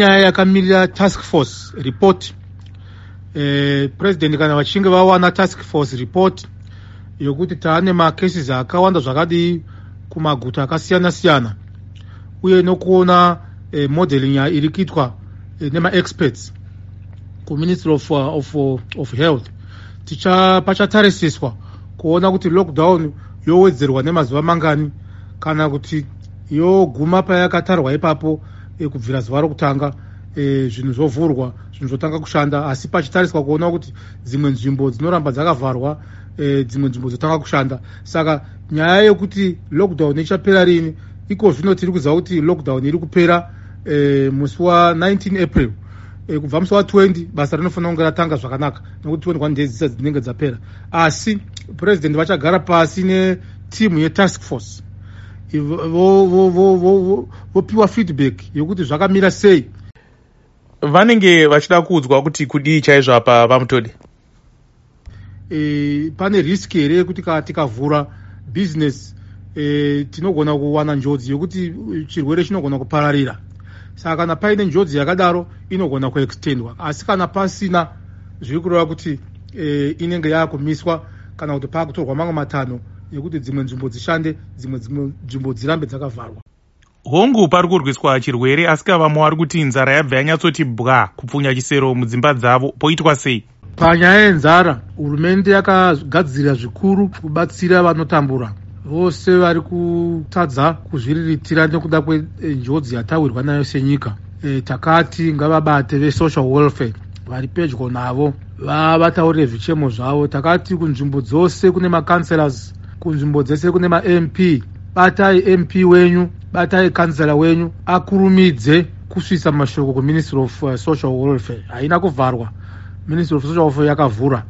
nyaya yakamirira task force report. Eh, president kana vachinge vawana task force report yokuti taane macases akawanda zvakadii kumaguta akasiyana-siyana uye nokuona eh, modeling iri kuitwa eh, nemaexperts kuministry of, uh, of, of health. Pachatarisiswa kuona kuti lockdown yowedzerwa nemazuva mangani kana kuti yoguma payakatarwa ipapo e, kubvira zuva rokutanga e, zvinhu zvovhurwa zvinhu zvotanga kushanda. Asi pachitariswa kuona kuti dzimwe nzvimbo dzinoramba dzakavharwa e, dzimwe nzvimbo dzotanga kushanda. Saka nyaya yekuti lockdown ichapera rini iko zvino tiri kuziva kuti lockdown iri kupera e, musi wa19 april. E, kubva musi wa20 basa rinofanira kunge ratanga zvakanaka nekuti 21 days dzisa dzinenge dzapera. Asi purezidendi vachagara pasi netimu yetask force vopiwa feedback yokuti zvakamira sei. Vanenge vachida kuudzwa kuti kudii chaizvo apa vamutodi e, pane riski here yekuti ka tikavhura business e, tinogona kuwana njodzi yokuti chirwere chinogona kupararira. Saka kana paine njodzi yakadaro inogona kuextendwa. Asi kana pasina zviri kureva kuti e, inenge yaakumiswa kana kuti paakutorwa mamwe matanho ekuti dzimwe nzvimbo dzishande dzimwe dzimwe nzvimbo dzirambe dzakavharwa. Hongu pari kurwiswa chirwere asi kavamwe vari kuti nzara yabva yanyatsoti bwa kupfunya chisero mudzimba dzavo poitwa sei? Panyaya yenzara hurumende yakagadzirira zvikuru kubatsira vanotambura. Vose vari kutadza kuzviriritira nekuda kwenjodzi yatawirwa nayo senyika. E, takati ngavabate vesocial welfare vari pedyo navo vavataurire zvichemo zvavo. Takati kunzvimbo dzose kune macancelors kunzvimbo dzese kune mamp batai mp wenyu batai kansela wenyu akurumidze kusvisa mashoko kuministry of uh, social welfare. Haina kuvharwa. Ministry of social welfare yakavhura